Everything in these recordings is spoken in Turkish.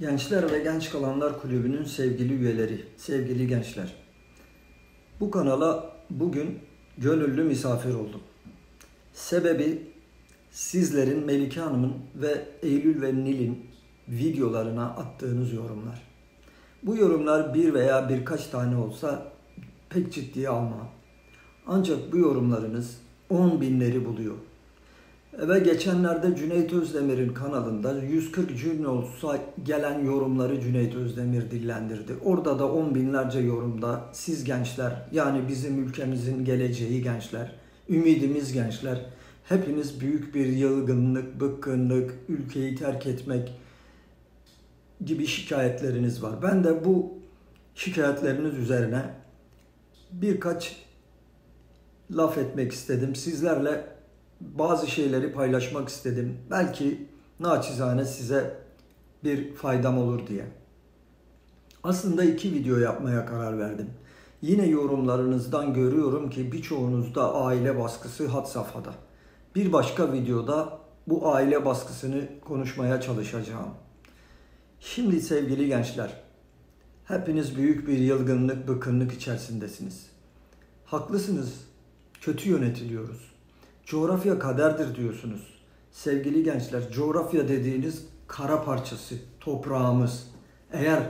Gençler ve Genç Kalanlar Kulübü'nün sevgili üyeleri, sevgili gençler. Bu kanala bugün gönüllü misafir oldum. Sebebi sizlerin Melike Hanım'ın ve Eylül ve Nil'in videolarına attığınız yorumlar. Bu yorumlar bir veya birkaç tane olsa pek ciddiye almam. Ancak bu yorumlarınız 10 binleri buluyor. Ve geçenlerde Cüneyt Özdemir'in kanalında 140 cümle olsa gelen yorumları Cüneyt Özdemir dillendirdi. Orada da on binlerce yorumda siz gençler yani bizim ülkemizin geleceği gençler, ümidimiz gençler, hepiniz büyük bir yılgınlık, bıkkınlık, ülkeyi terk etmek gibi şikayetleriniz var. Ben de bu şikayetleriniz üzerine birkaç laf etmek istedim. Sizlerle bazı şeyleri paylaşmak istedim. Belki naçizane size bir faydam olur diye. Aslında iki video yapmaya karar verdim. Yine yorumlarınızdan görüyorum ki birçoğunuzda aile baskısı had safhada. Bir başka videoda bu aile baskısını konuşmaya çalışacağım. Şimdi sevgili gençler, hepiniz büyük bir yılgınlık, bıkkınlık içerisindesiniz. Haklısınız, kötü yönetiliyoruz. Coğrafya kaderdir diyorsunuz. Sevgili gençler, coğrafya dediğiniz kara parçası, toprağımız. Eğer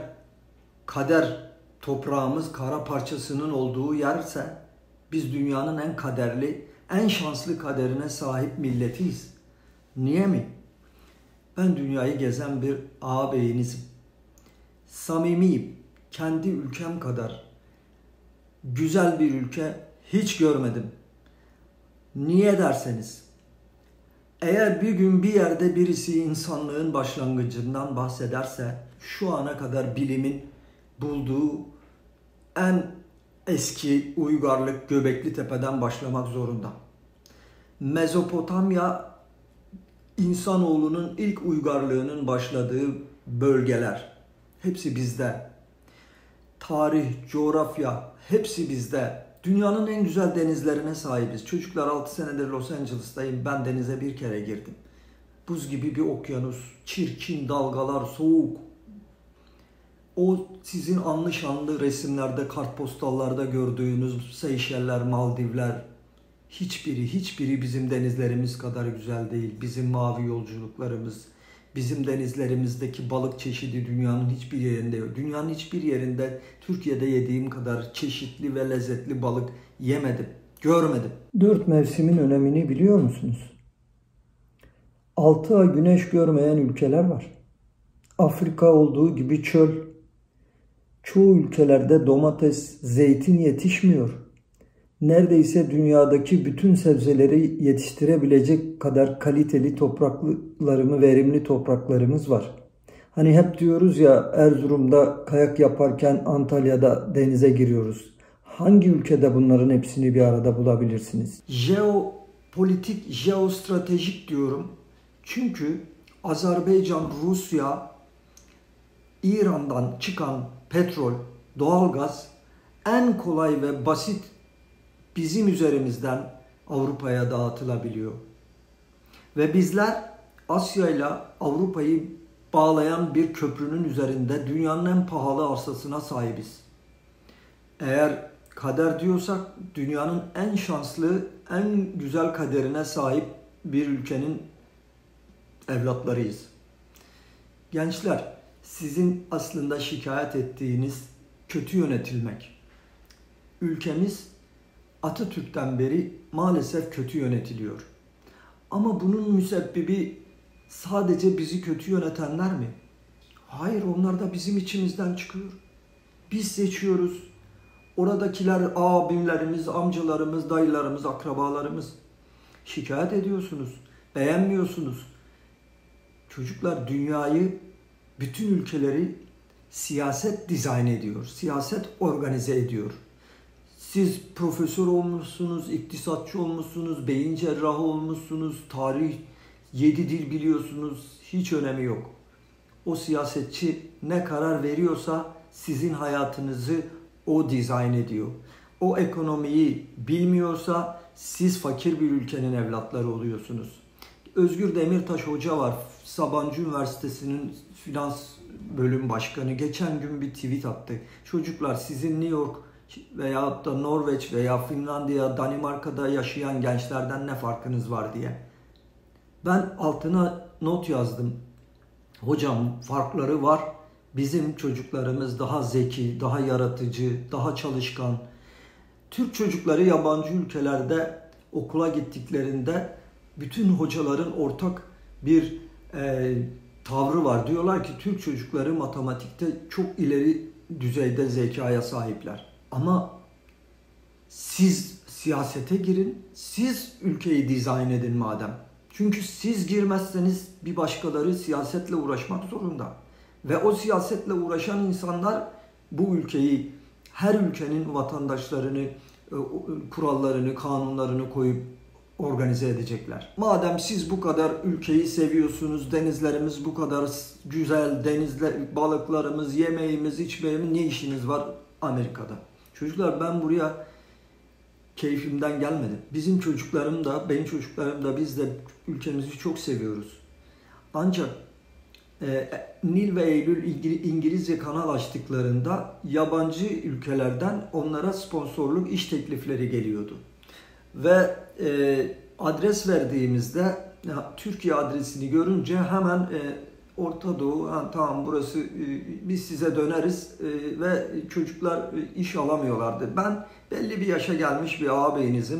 kader toprağımız kara parçasının olduğu yerse biz dünyanın en kaderli, en şanslı kaderine sahip milletiyiz. Niye mi? Ben dünyayı gezen bir ağabeyinizim. Samimiyim. Kendi ülkem kadar güzel bir ülke hiç görmedim. Niye derseniz, eğer bir gün bir yerde birisi insanlığın başlangıcından bahsederse, şu ana kadar bilimin bulduğu en eski uygarlık Göbekli Tepe'den başlamak zorunda. Mezopotamya insanoğlunun ilk uygarlığının başladığı bölgeler. Hepsi bizde. Tarih, coğrafya hepsi bizde. Dünyanın en güzel denizlerine sahibiz. Çocuklar 6 senedir Los Angeles'tayım. Ben denize bir kere girdim. Buz gibi bir okyanus, çirkin dalgalar, soğuk. O sizin anlı şanlı resimlerde, kartpostallarda gördüğünüz Seyşeller, Maldivler, hiçbiri, hiçbiri bizim denizlerimiz kadar güzel değil. Bizim mavi yolculuklarımız, Bizim denizlerimizdeki balık çeşidi dünyanın hiçbir yerinde yok. Dünyanın hiçbir yerinde Türkiye'de yediğim kadar çeşitli ve lezzetli balık yemedim, görmedim. Dört mevsimin önemini biliyor musunuz? Altı ay güneş görmeyen ülkeler var. Afrika olduğu gibi çöl. Çoğu ülkelerde domates, zeytin yetişmiyor neredeyse dünyadaki bütün sebzeleri yetiştirebilecek kadar kaliteli topraklarımı, verimli topraklarımız var. Hani hep diyoruz ya Erzurum'da kayak yaparken Antalya'da denize giriyoruz. Hangi ülkede bunların hepsini bir arada bulabilirsiniz? Jeopolitik, jeostratejik diyorum. Çünkü Azerbaycan, Rusya, İran'dan çıkan petrol, doğalgaz en kolay ve basit bizim üzerimizden Avrupa'ya dağıtılabiliyor. Ve bizler Asya ile Avrupa'yı bağlayan bir köprünün üzerinde dünyanın en pahalı arsasına sahibiz. Eğer kader diyorsak dünyanın en şanslı, en güzel kaderine sahip bir ülkenin evlatlarıyız. Gençler, sizin aslında şikayet ettiğiniz kötü yönetilmek. Ülkemiz Atatürk'ten beri maalesef kötü yönetiliyor. Ama bunun müsebbibi sadece bizi kötü yönetenler mi? Hayır onlar da bizim içimizden çıkıyor. Biz seçiyoruz. Oradakiler abimlerimiz, amcalarımız, dayılarımız, akrabalarımız. Şikayet ediyorsunuz. Beğenmiyorsunuz. Çocuklar dünyayı, bütün ülkeleri siyaset dizayn ediyor. Siyaset organize ediyor. Siz profesör olmuşsunuz, iktisatçı olmuşsunuz, beyin cerrahı olmuşsunuz, tarih, yedi dil biliyorsunuz. Hiç önemi yok. O siyasetçi ne karar veriyorsa sizin hayatınızı o dizayn ediyor. O ekonomiyi bilmiyorsa siz fakir bir ülkenin evlatları oluyorsunuz. Özgür Demirtaş Hoca var. Sabancı Üniversitesi'nin finans bölüm başkanı. Geçen gün bir tweet attı. Çocuklar sizin New York veya da Norveç veya Finlandiya, Danimarka'da yaşayan gençlerden ne farkınız var diye. Ben altına not yazdım. Hocam farkları var. Bizim çocuklarımız daha zeki, daha yaratıcı, daha çalışkan. Türk çocukları yabancı ülkelerde okula gittiklerinde bütün hocaların ortak bir e, tavrı var. Diyorlar ki Türk çocukları matematikte çok ileri düzeyde zekaya sahipler. Ama siz siyasete girin, siz ülkeyi dizayn edin madem. Çünkü siz girmezseniz bir başkaları siyasetle uğraşmak zorunda. Ve o siyasetle uğraşan insanlar bu ülkeyi, her ülkenin vatandaşlarını, e, kurallarını, kanunlarını koyup organize edecekler. Madem siz bu kadar ülkeyi seviyorsunuz, denizlerimiz bu kadar güzel, denizler, balıklarımız, yemeğimiz, içmeğimiz ne işiniz var Amerika'da? Çocuklar ben buraya keyfimden gelmedim. Bizim çocuklarım da, benim çocuklarım da biz de ülkemizi çok seviyoruz. Ancak e, Nil ve Eylül İngilizce kanal açtıklarında yabancı ülkelerden onlara sponsorluk iş teklifleri geliyordu. Ve e, adres verdiğimizde Türkiye adresini görünce hemen e, Orta Doğu, ha, tamam burası e, biz size döneriz e, ve çocuklar e, iş alamıyorlardı. Ben belli bir yaşa gelmiş bir ağabeyinizim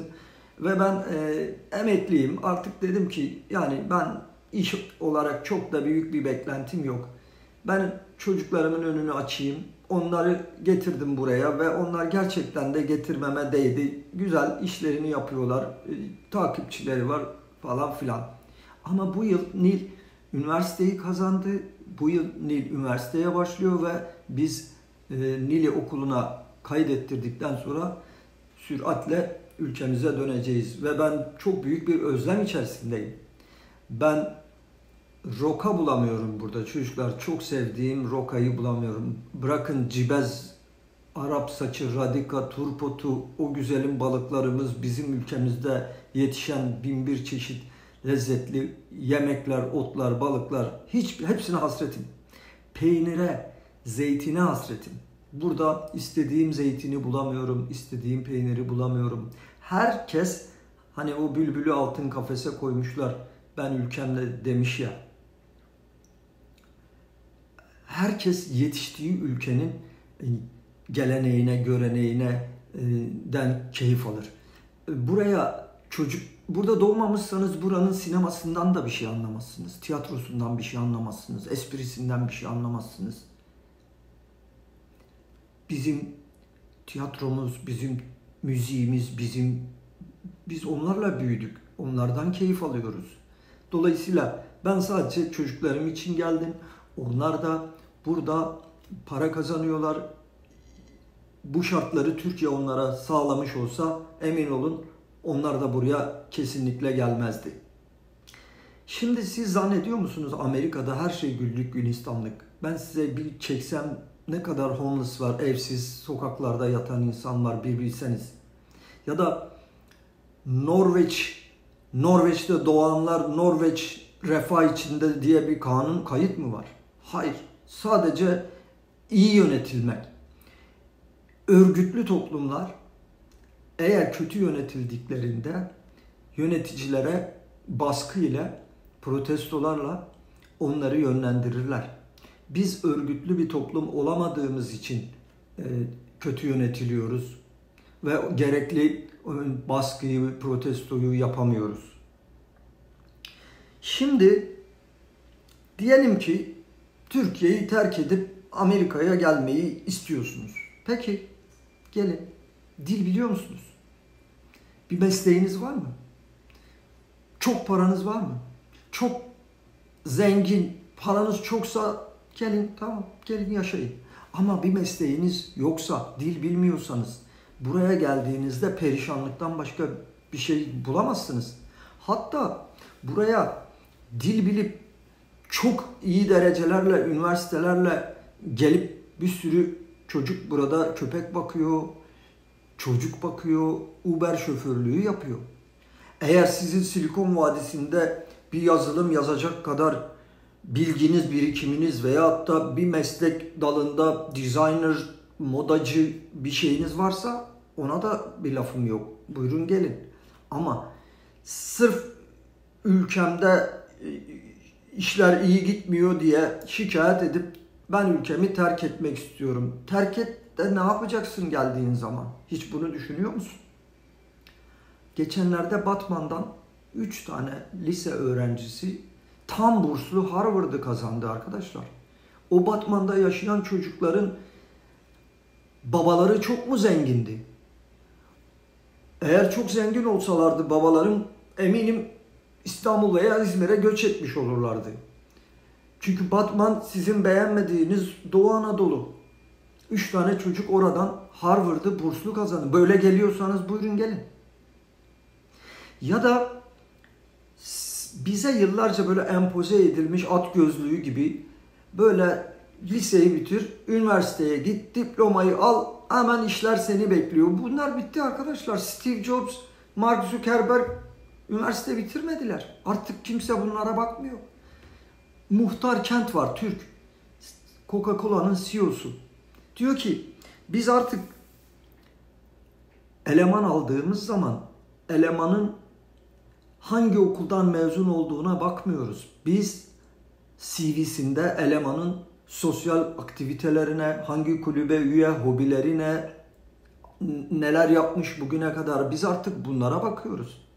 ve ben e, emekliyim. Artık dedim ki yani ben iş olarak çok da büyük bir beklentim yok. Ben çocuklarımın önünü açayım. Onları getirdim buraya ve onlar gerçekten de getirmeme değdi. Güzel işlerini yapıyorlar. Takipçileri var falan filan. Ama bu yıl Nil üniversiteyi kazandı. Bu yıl Nil üniversiteye başlıyor ve biz e, Nil'i okuluna kaydettirdikten sonra süratle ülkemize döneceğiz. Ve ben çok büyük bir özlem içerisindeyim. Ben roka bulamıyorum burada çocuklar. Çok sevdiğim rokayı bulamıyorum. Bırakın cibez, Arap saçı, radika, turpotu, o güzelim balıklarımız bizim ülkemizde yetişen bin bir çeşit lezzetli yemekler, otlar, balıklar hiç hepsine hasretim. Peynire, zeytine hasretim. Burada istediğim zeytini bulamıyorum, istediğim peyniri bulamıyorum. Herkes hani o bülbülü altın kafese koymuşlar. Ben ülkemde demiş ya. Herkes yetiştiği ülkenin e, geleneğine, göreneğine e, den keyif alır. Buraya çocuk burada doğmamışsanız buranın sinemasından da bir şey anlamazsınız. Tiyatrosundan bir şey anlamazsınız. Esprisinden bir şey anlamazsınız. Bizim tiyatromuz, bizim müziğimiz, bizim biz onlarla büyüdük. Onlardan keyif alıyoruz. Dolayısıyla ben sadece çocuklarım için geldim. Onlar da burada para kazanıyorlar. Bu şartları Türkiye onlara sağlamış olsa emin olun onlar da buraya kesinlikle gelmezdi. Şimdi siz zannediyor musunuz Amerika'da her şey güllük gülistanlık? Ben size bir çeksem ne kadar homeless var, evsiz, sokaklarda yatan insan var bir bilseniz. Ya da Norveç, Norveç'te doğanlar Norveç refah içinde diye bir kanun kayıt mı var? Hayır. Sadece iyi yönetilmek. Örgütlü toplumlar eğer kötü yönetildiklerinde yöneticilere baskı ile, protestolarla onları yönlendirirler. Biz örgütlü bir toplum olamadığımız için e, kötü yönetiliyoruz ve gerekli baskıyı, protestoyu yapamıyoruz. Şimdi diyelim ki Türkiye'yi terk edip Amerika'ya gelmeyi istiyorsunuz. Peki gelin. Dil biliyor musunuz? Bir mesleğiniz var mı? Çok paranız var mı? Çok zengin, paranız çoksa gelin tamam gelin yaşayın. Ama bir mesleğiniz yoksa, dil bilmiyorsanız buraya geldiğinizde perişanlıktan başka bir şey bulamazsınız. Hatta buraya dil bilip çok iyi derecelerle, üniversitelerle gelip bir sürü çocuk burada köpek bakıyor, çocuk bakıyor, Uber şoförlüğü yapıyor. Eğer sizin Silikon Vadisi'nde bir yazılım yazacak kadar bilginiz, birikiminiz veya da bir meslek dalında designer, modacı bir şeyiniz varsa ona da bir lafım yok. Buyurun gelin. Ama sırf ülkemde e, işler iyi gitmiyor diye şikayet edip ben ülkemi terk etmek istiyorum. Terk et de ne yapacaksın geldiğin zaman? Hiç bunu düşünüyor musun? Geçenlerde Batman'dan 3 tane lise öğrencisi tam burslu Harvard'ı kazandı arkadaşlar. O Batman'da yaşayan çocukların babaları çok mu zengindi? Eğer çok zengin olsalardı babalarım eminim İstanbul veya İzmir'e göç etmiş olurlardı. Çünkü Batman sizin beğenmediğiniz Doğu Anadolu. Üç tane çocuk oradan Harvard'ı burslu kazandı. Böyle geliyorsanız buyurun gelin. Ya da bize yıllarca böyle empoze edilmiş at gözlüğü gibi böyle liseyi bitir, üniversiteye git, diplomayı al, hemen işler seni bekliyor. Bunlar bitti arkadaşlar. Steve Jobs, Mark Zuckerberg üniversite bitirmediler. Artık kimse bunlara bakmıyor. Muhtar Kent var, Türk. Coca-Cola'nın CEO'su. Diyor ki biz artık eleman aldığımız zaman elemanın hangi okuldan mezun olduğuna bakmıyoruz. Biz CV'sinde elemanın sosyal aktivitelerine, hangi kulübe üye, hobilerine, neler yapmış bugüne kadar biz artık bunlara bakıyoruz.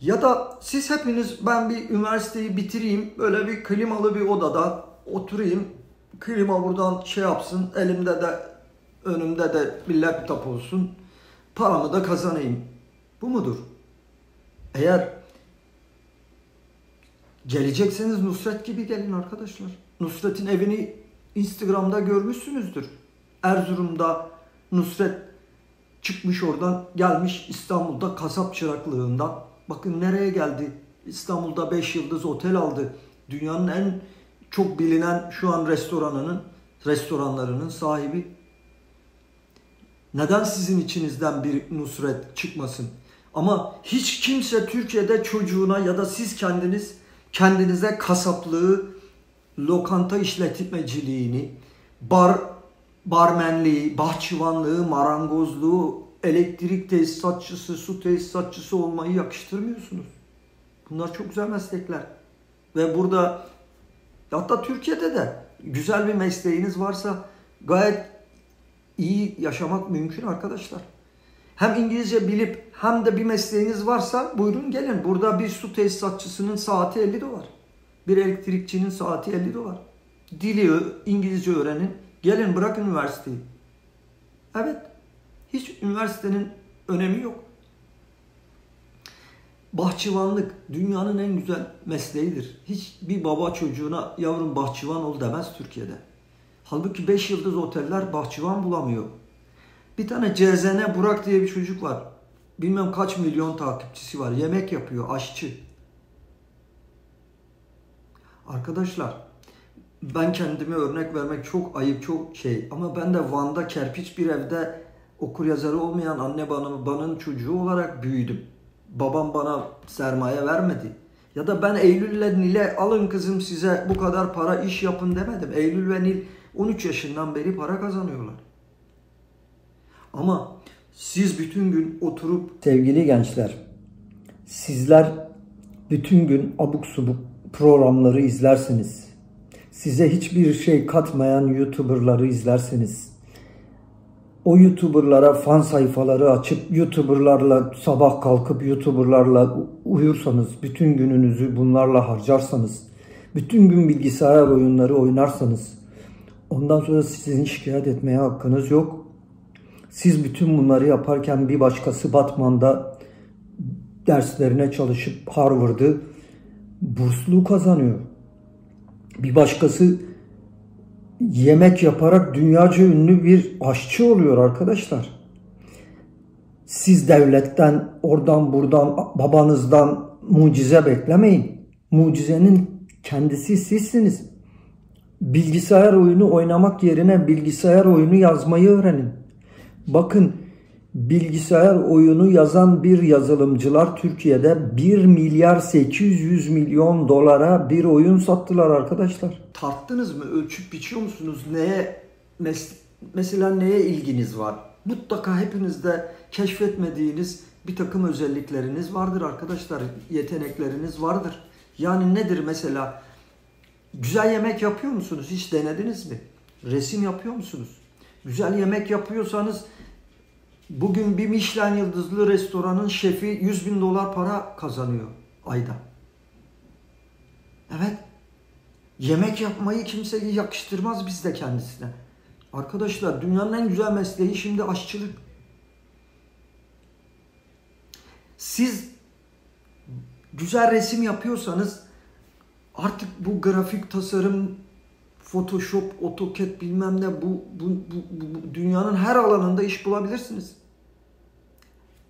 Ya da siz hepiniz ben bir üniversiteyi bitireyim, böyle bir klimalı bir odada oturayım, klima buradan şey yapsın, elimde de önümde de bir laptop olsun, paramı da kazanayım. Bu mudur? Eğer gelecekseniz Nusret gibi gelin arkadaşlar. Nusret'in evini Instagram'da görmüşsünüzdür. Erzurum'da Nusret çıkmış oradan gelmiş İstanbul'da kasap çıraklığından. Bakın nereye geldi? İstanbul'da 5 yıldız otel aldı. Dünyanın en çok bilinen şu an restoranının restoranlarının sahibi. Neden sizin içinizden bir Nusret çıkmasın? Ama hiç kimse Türkiye'de çocuğuna ya da siz kendiniz kendinize kasaplığı, lokanta işletmeciliğini, bar barmenliği, bahçıvanlığı, marangozluğu, elektrik tesisatçısı, su tesisatçısı olmayı yakıştırmıyorsunuz. Bunlar çok güzel meslekler. Ve burada hatta Türkiye'de de güzel bir mesleğiniz varsa gayet iyi yaşamak mümkün arkadaşlar. Hem İngilizce bilip hem de bir mesleğiniz varsa buyurun gelin. Burada bir su tesisatçısının saati 50 dolar. Bir elektrikçinin saati 50 dolar. Dili İngilizce öğrenin. Gelin bırakın üniversiteyi. Evet. Hiç üniversitenin önemi yok. Bahçıvanlık dünyanın en güzel mesleğidir. Hiç bir baba çocuğuna yavrum bahçıvan ol demez Türkiye'de. Halbuki 5 yıldız oteller bahçıvan bulamıyor. Bir tane CZN Burak diye bir çocuk var. Bilmem kaç milyon takipçisi var. Yemek yapıyor, aşçı. Arkadaşlar ben kendime örnek vermek çok ayıp, çok şey. Ama ben de Van'da kerpiç bir evde okur yazarı olmayan anne babanın çocuğu olarak büyüdüm. Babam bana sermaye vermedi. Ya da ben Eylül ile Nil'e alın kızım size bu kadar para iş yapın demedim. Eylül ve Nil 13 yaşından beri para kazanıyorlar. Ama siz bütün gün oturup sevgili gençler sizler bütün gün abuk subuk programları izlersiniz. Size hiçbir şey katmayan YouTuber'ları izlersiniz. O YouTuber'lara fan sayfaları açıp YouTuber'larla sabah kalkıp YouTuber'larla uyursanız, bütün gününüzü bunlarla harcarsanız, bütün gün bilgisayar oyunları oynarsanız ondan sonra sizin şikayet etmeye hakkınız yok. Siz bütün bunları yaparken bir başkası Batman'da derslerine çalışıp Harvard'ı burslu kazanıyor. Bir başkası yemek yaparak dünyaca ünlü bir aşçı oluyor arkadaşlar. Siz devletten, oradan buradan, babanızdan mucize beklemeyin. Mucizenin kendisi sizsiniz. Bilgisayar oyunu oynamak yerine bilgisayar oyunu yazmayı öğrenin. Bakın bilgisayar oyunu yazan bir yazılımcılar Türkiye'de 1 milyar 800 milyon dolara bir oyun sattılar arkadaşlar. Tarttınız mı? Ölçüp biçiyor musunuz? Neye mes- mesela neye ilginiz var? Mutlaka hepinizde keşfetmediğiniz bir takım özellikleriniz vardır arkadaşlar. Yetenekleriniz vardır. Yani nedir mesela? Güzel yemek yapıyor musunuz? Hiç denediniz mi? Resim yapıyor musunuz? Güzel yemek yapıyorsanız bugün bir Michelin yıldızlı restoranın şefi 100 bin dolar para kazanıyor ayda. Evet. Yemek yapmayı kimse yakıştırmaz bizde kendisine. Arkadaşlar dünyanın en güzel mesleği şimdi aşçılık. Siz güzel resim yapıyorsanız artık bu grafik tasarım, Photoshop, AutoCAD bilmem ne bu, bu, bu, bu dünyanın her alanında iş bulabilirsiniz.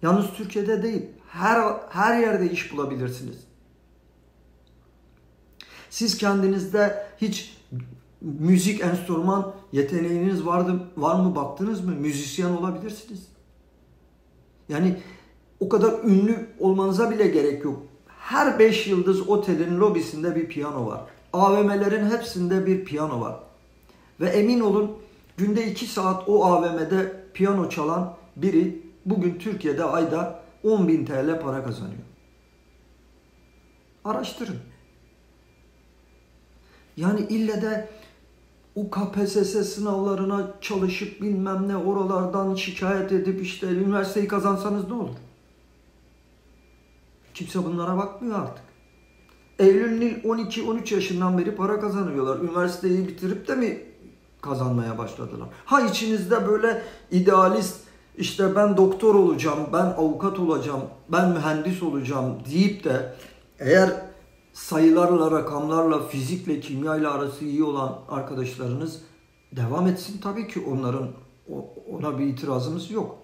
Yalnız Türkiye'de değil, her her yerde iş bulabilirsiniz. Siz kendinizde hiç müzik enstrüman yeteneğiniz vardı var mı baktınız mı? Müzisyen olabilirsiniz. Yani o kadar ünlü olmanıza bile gerek yok. Her 5 yıldız otelin lobisinde bir piyano var. AVM'lerin hepsinde bir piyano var. Ve emin olun günde 2 saat o AVM'de piyano çalan biri bugün Türkiye'de ayda 10.000 TL para kazanıyor. Araştırın. Yani ille de o sınavlarına çalışıp bilmem ne oralardan şikayet edip işte üniversiteyi kazansanız ne olur? Kimse bunlara bakmıyor artık. Eylül Nil 12-13 yaşından beri para kazanıyorlar. Üniversiteyi bitirip de mi kazanmaya başladılar? Ha içinizde böyle idealist işte ben doktor olacağım, ben avukat olacağım, ben mühendis olacağım deyip de eğer sayılarla, rakamlarla, fizikle, kimyayla arası iyi olan arkadaşlarınız devam etsin. Tabii ki onların ona bir itirazımız yok.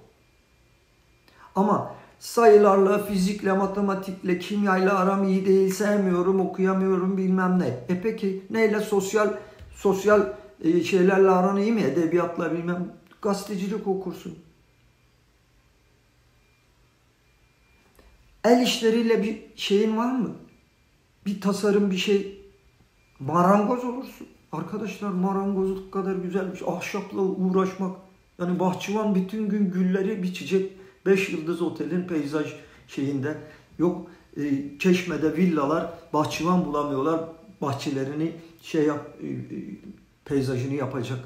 Ama sayılarla, fizikle, matematikle, kimyayla aram iyi değil, sevmiyorum, okuyamıyorum bilmem ne. E peki neyle sosyal sosyal e, şeylerle aran iyi mi? Edebiyatla bilmem gazetecilik okursun. El işleriyle bir şeyin var mı? Bir tasarım bir şey marangoz olursun. Arkadaşlar marangozluk kadar güzel bir şey. Ahşapla uğraşmak. Yani bahçıvan bütün gün gülleri biçecek. Beş yıldız otelin peyzaj şeyinde. Yok e, Çeşme'de villalar bahçıvan bulamıyorlar. Bahçelerini şey yap e, e, peyzajını yapacak.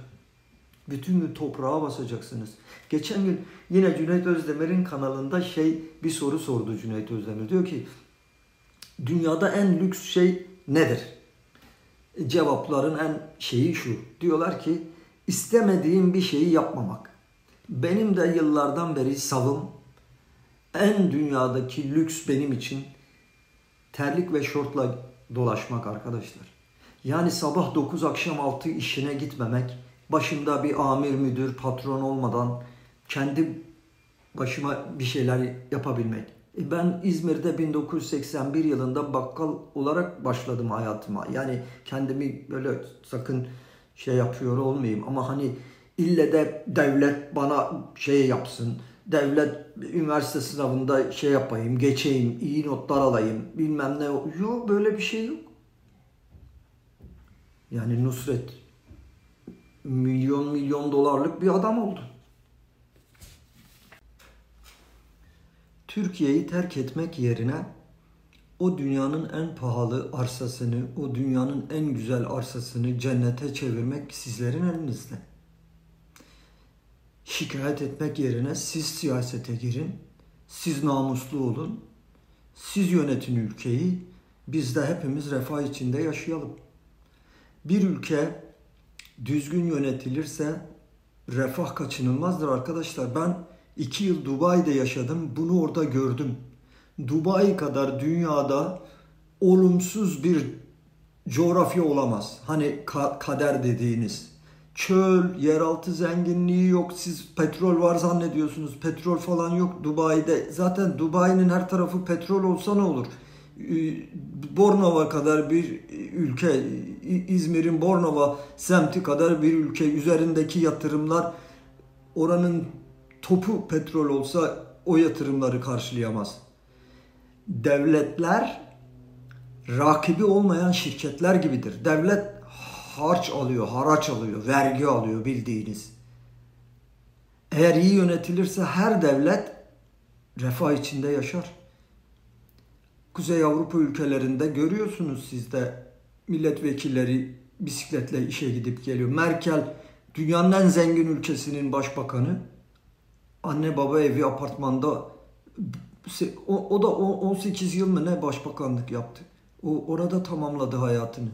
Bütün gün toprağa basacaksınız. Geçen gün yine Cüneyt Özdemir'in kanalında şey bir soru sordu Cüneyt Özdemir. Diyor ki dünyada en lüks şey nedir? Cevapların en şeyi şu. Diyorlar ki istemediğim bir şeyi yapmamak. Benim de yıllardan beri savım en dünyadaki lüks benim için terlik ve şortla dolaşmak arkadaşlar. Yani sabah 9 akşam 6 işine gitmemek, başında bir amir müdür patron olmadan kendi başıma bir şeyler yapabilmek. E, ben İzmir'de 1981 yılında bakkal olarak başladım hayatıma. Yani kendimi böyle sakın şey yapıyor olmayayım ama hani ille de devlet bana şey yapsın. Devlet üniversite sınavında şey yapayım, geçeyim, iyi notlar alayım, bilmem ne. Yok böyle bir şey yok. Yani Nusret milyon milyon dolarlık bir adam oldu. Türkiye'yi terk etmek yerine o dünyanın en pahalı arsasını, o dünyanın en güzel arsasını cennete çevirmek sizlerin elinizde. Şikayet etmek yerine siz siyasete girin, siz namuslu olun, siz yönetin ülkeyi, biz de hepimiz refah içinde yaşayalım. Bir ülke düzgün yönetilirse refah kaçınılmazdır arkadaşlar. Ben iki yıl Dubai'de yaşadım. Bunu orada gördüm. Dubai kadar dünyada olumsuz bir coğrafya olamaz. Hani ka- kader dediğiniz. Çöl, yeraltı zenginliği yok. Siz petrol var zannediyorsunuz. Petrol falan yok Dubai'de. Zaten Dubai'nin her tarafı petrol olsa ne olur? Bornova kadar bir ülke, İzmir'in Bornova semti kadar bir ülke üzerindeki yatırımlar oranın topu petrol olsa o yatırımları karşılayamaz. Devletler rakibi olmayan şirketler gibidir. Devlet harç alıyor, haraç alıyor, vergi alıyor bildiğiniz. Eğer iyi yönetilirse her devlet refah içinde yaşar. Kuzey Avrupa ülkelerinde görüyorsunuz siz de milletvekilleri bisikletle işe gidip geliyor. Merkel dünyanın en zengin ülkesinin başbakanı. Anne baba evi apartmanda o, o da 18 yıl mı ne başbakanlık yaptı. O orada tamamladı hayatını.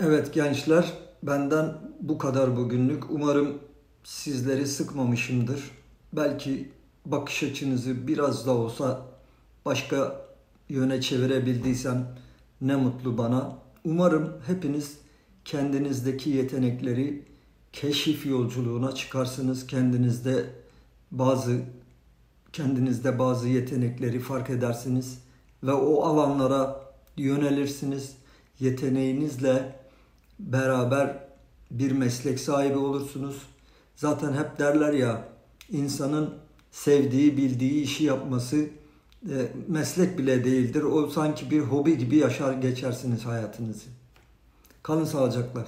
Evet gençler benden bu kadar bugünlük. Umarım sizleri sıkmamışımdır. Belki bakış açınızı biraz da olsa başka yöne çevirebildiysem ne mutlu bana. Umarım hepiniz kendinizdeki yetenekleri keşif yolculuğuna çıkarsınız. Kendinizde bazı kendinizde bazı yetenekleri fark edersiniz ve o alanlara yönelirsiniz. Yeteneğinizle beraber bir meslek sahibi olursunuz. Zaten hep derler ya insanın sevdiği, bildiği işi yapması meslek bile değildir. O sanki bir hobi gibi yaşar geçersiniz hayatınızı. Kalın sağlıcakla.